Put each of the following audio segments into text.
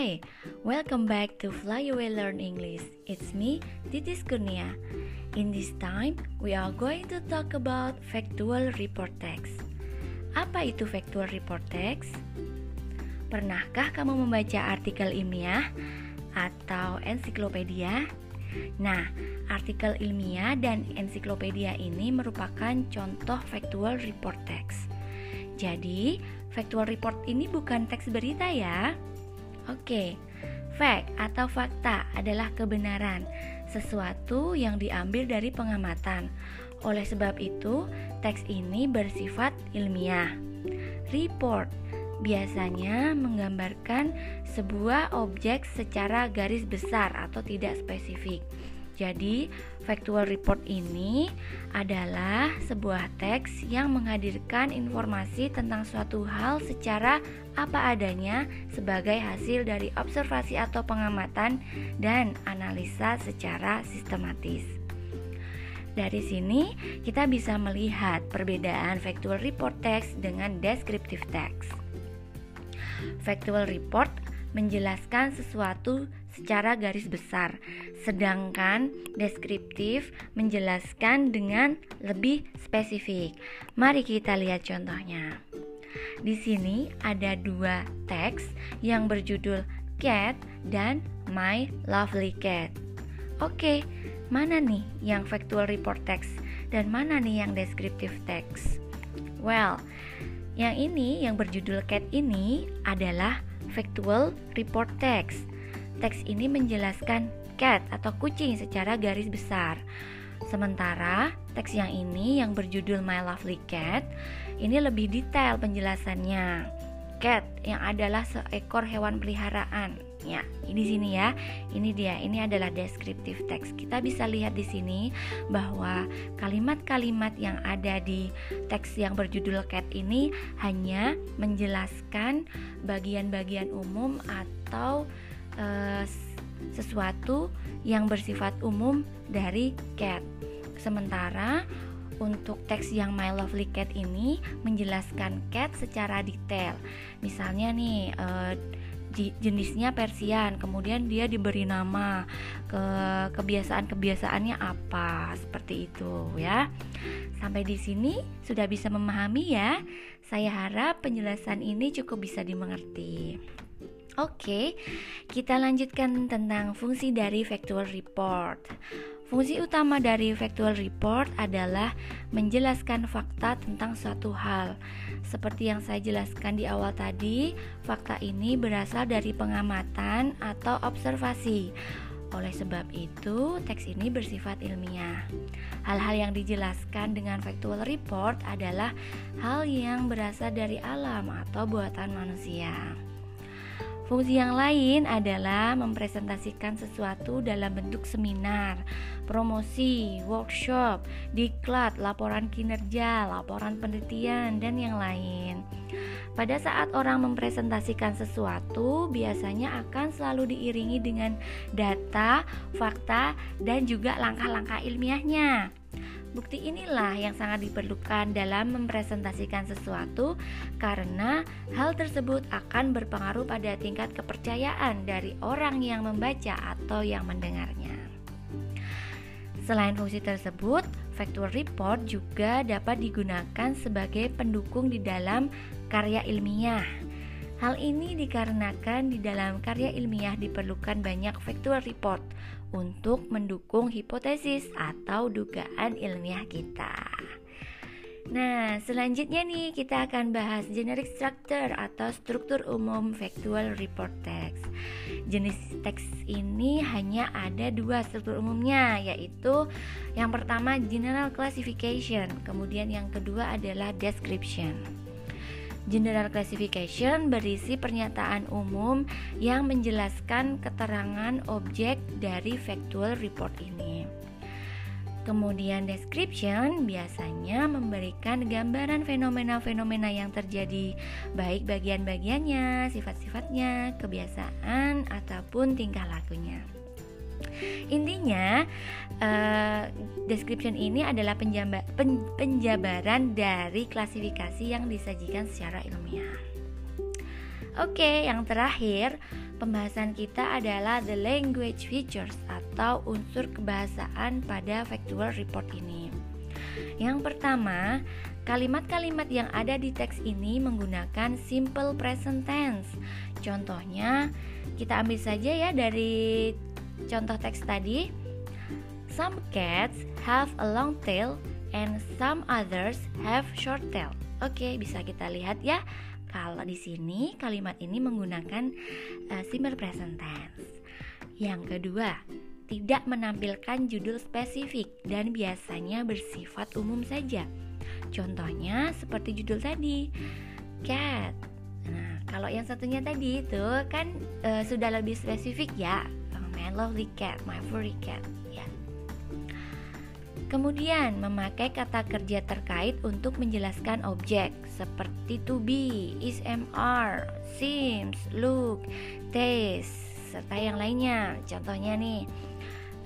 Hi, welcome back to Fly Away Learn English. It's me, Titis Kurnia. In this time, we are going to talk about factual report text. Apa itu factual report text? Pernahkah kamu membaca artikel ilmiah atau ensiklopedia? Nah, artikel ilmiah dan ensiklopedia ini merupakan contoh factual report text. Jadi, factual report ini bukan teks berita ya. Oke, fact atau fakta adalah kebenaran, sesuatu yang diambil dari pengamatan. Oleh sebab itu, teks ini bersifat ilmiah. Report biasanya menggambarkan sebuah objek secara garis besar atau tidak spesifik. Jadi, factual report ini adalah sebuah teks yang menghadirkan informasi tentang suatu hal secara apa adanya sebagai hasil dari observasi atau pengamatan dan analisa secara sistematis. Dari sini, kita bisa melihat perbedaan factual report text dengan descriptive text. Factual report menjelaskan sesuatu secara garis besar, sedangkan deskriptif menjelaskan dengan lebih spesifik. Mari kita lihat contohnya. Di sini ada dua teks yang berjudul Cat dan My Lovely Cat. Oke, mana nih yang factual report text dan mana nih yang descriptive text? Well, yang ini yang berjudul Cat ini adalah factual report text. Teks ini menjelaskan cat atau kucing secara garis besar. Sementara teks yang ini yang berjudul My Lovely Cat ini lebih detail penjelasannya. Cat yang adalah seekor hewan peliharaan. Ya, di sini ya. Ini dia. Ini adalah descriptive text. Kita bisa lihat di sini bahwa kalimat-kalimat yang ada di teks yang berjudul cat ini hanya menjelaskan bagian-bagian umum atau uh, sesuatu yang bersifat umum dari cat. Sementara untuk teks yang My Lovely Cat ini menjelaskan cat secara detail. Misalnya nih uh, jenisnya Persian, kemudian dia diberi nama ke kebiasaan-kebiasaannya apa seperti itu ya. Sampai di sini sudah bisa memahami ya. Saya harap penjelasan ini cukup bisa dimengerti. Oke, kita lanjutkan tentang fungsi dari factual report. Fungsi utama dari factual report adalah menjelaskan fakta tentang suatu hal. Seperti yang saya jelaskan di awal tadi, fakta ini berasal dari pengamatan atau observasi. Oleh sebab itu, teks ini bersifat ilmiah. Hal-hal yang dijelaskan dengan factual report adalah hal yang berasal dari alam atau buatan manusia. Fungsi yang lain adalah mempresentasikan sesuatu dalam bentuk seminar, promosi, workshop, diklat, laporan kinerja, laporan penelitian, dan yang lain. Pada saat orang mempresentasikan sesuatu, biasanya akan selalu diiringi dengan data, fakta, dan juga langkah-langkah ilmiahnya. Bukti inilah yang sangat diperlukan dalam mempresentasikan sesuatu karena hal tersebut akan berpengaruh pada tingkat kepercayaan dari orang yang membaca atau yang mendengarnya. Selain fungsi tersebut, factual report juga dapat digunakan sebagai pendukung di dalam karya ilmiah. Hal ini dikarenakan di dalam karya ilmiah diperlukan banyak factual report untuk mendukung hipotesis atau dugaan ilmiah kita. Nah, selanjutnya nih kita akan bahas generic structure atau struktur umum factual report text. Jenis teks ini hanya ada dua struktur umumnya, yaitu yang pertama general classification, kemudian yang kedua adalah description. General Classification berisi pernyataan umum yang menjelaskan keterangan objek dari factual report ini. Kemudian description biasanya memberikan gambaran fenomena-fenomena yang terjadi, baik bagian-bagiannya, sifat-sifatnya, kebiasaan, ataupun tingkah lakunya. Intinya, uh, description ini adalah penjamba, pen, penjabaran dari klasifikasi yang disajikan secara ilmiah. Oke, yang terakhir pembahasan kita adalah the language features atau unsur kebahasaan pada factual report ini. Yang pertama, kalimat-kalimat yang ada di teks ini menggunakan simple present tense. Contohnya, kita ambil saja ya dari contoh teks tadi. Some cats have a long tail and some others have short tail. Oke, bisa kita lihat ya kalau di sini kalimat ini menggunakan uh, simple present tense. Yang kedua, tidak menampilkan judul spesifik dan biasanya bersifat umum saja. Contohnya seperti judul tadi, cat. Nah, kalau yang satunya tadi itu kan uh, sudah lebih spesifik ya, my lovely cat, my furry cat. Kemudian, memakai kata kerja terkait untuk menjelaskan objek seperti to be, is MR, seems, look, taste, serta yang lainnya. Contohnya nih,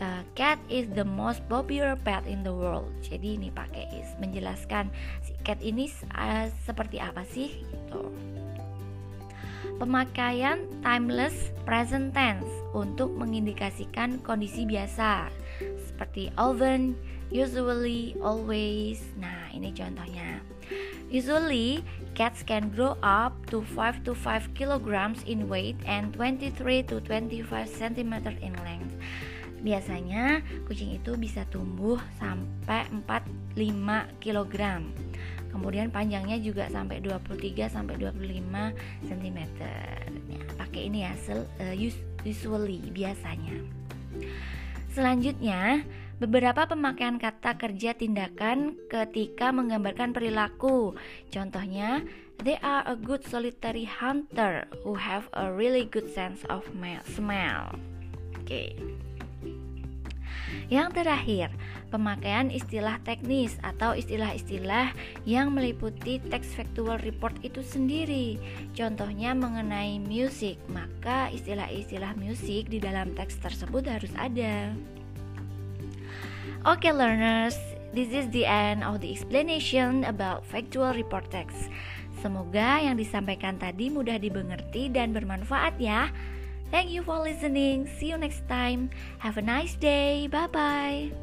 uh, cat is the most popular pet in the world. Jadi ini pakai is menjelaskan si cat ini uh, seperti apa sih gitu. Pemakaian timeless present tense untuk mengindikasikan kondisi biasa seperti often, usually, always. Nah, ini contohnya. Usually, cats can grow up to 5 to 5 kilograms in weight and 23 to 25 cm in length. Biasanya kucing itu bisa tumbuh sampai 4-5 kg. Kemudian panjangnya juga sampai 23 sampai 25 cm. Ya, pakai ini ya, eh, usually biasanya. Selanjutnya, beberapa pemakaian kata kerja tindakan ketika menggambarkan perilaku. Contohnya, they are a good solitary hunter who have a really good sense of smell. Oke. Okay. Yang terakhir, pemakaian istilah teknis atau istilah-istilah yang meliputi teks factual report itu sendiri. Contohnya mengenai musik, maka istilah-istilah musik di dalam teks tersebut harus ada. Oke okay, learners, this is the end of the explanation about factual report text. Semoga yang disampaikan tadi mudah dimengerti dan bermanfaat ya. Thank you for listening. See you next time. Have a nice day. Bye bye.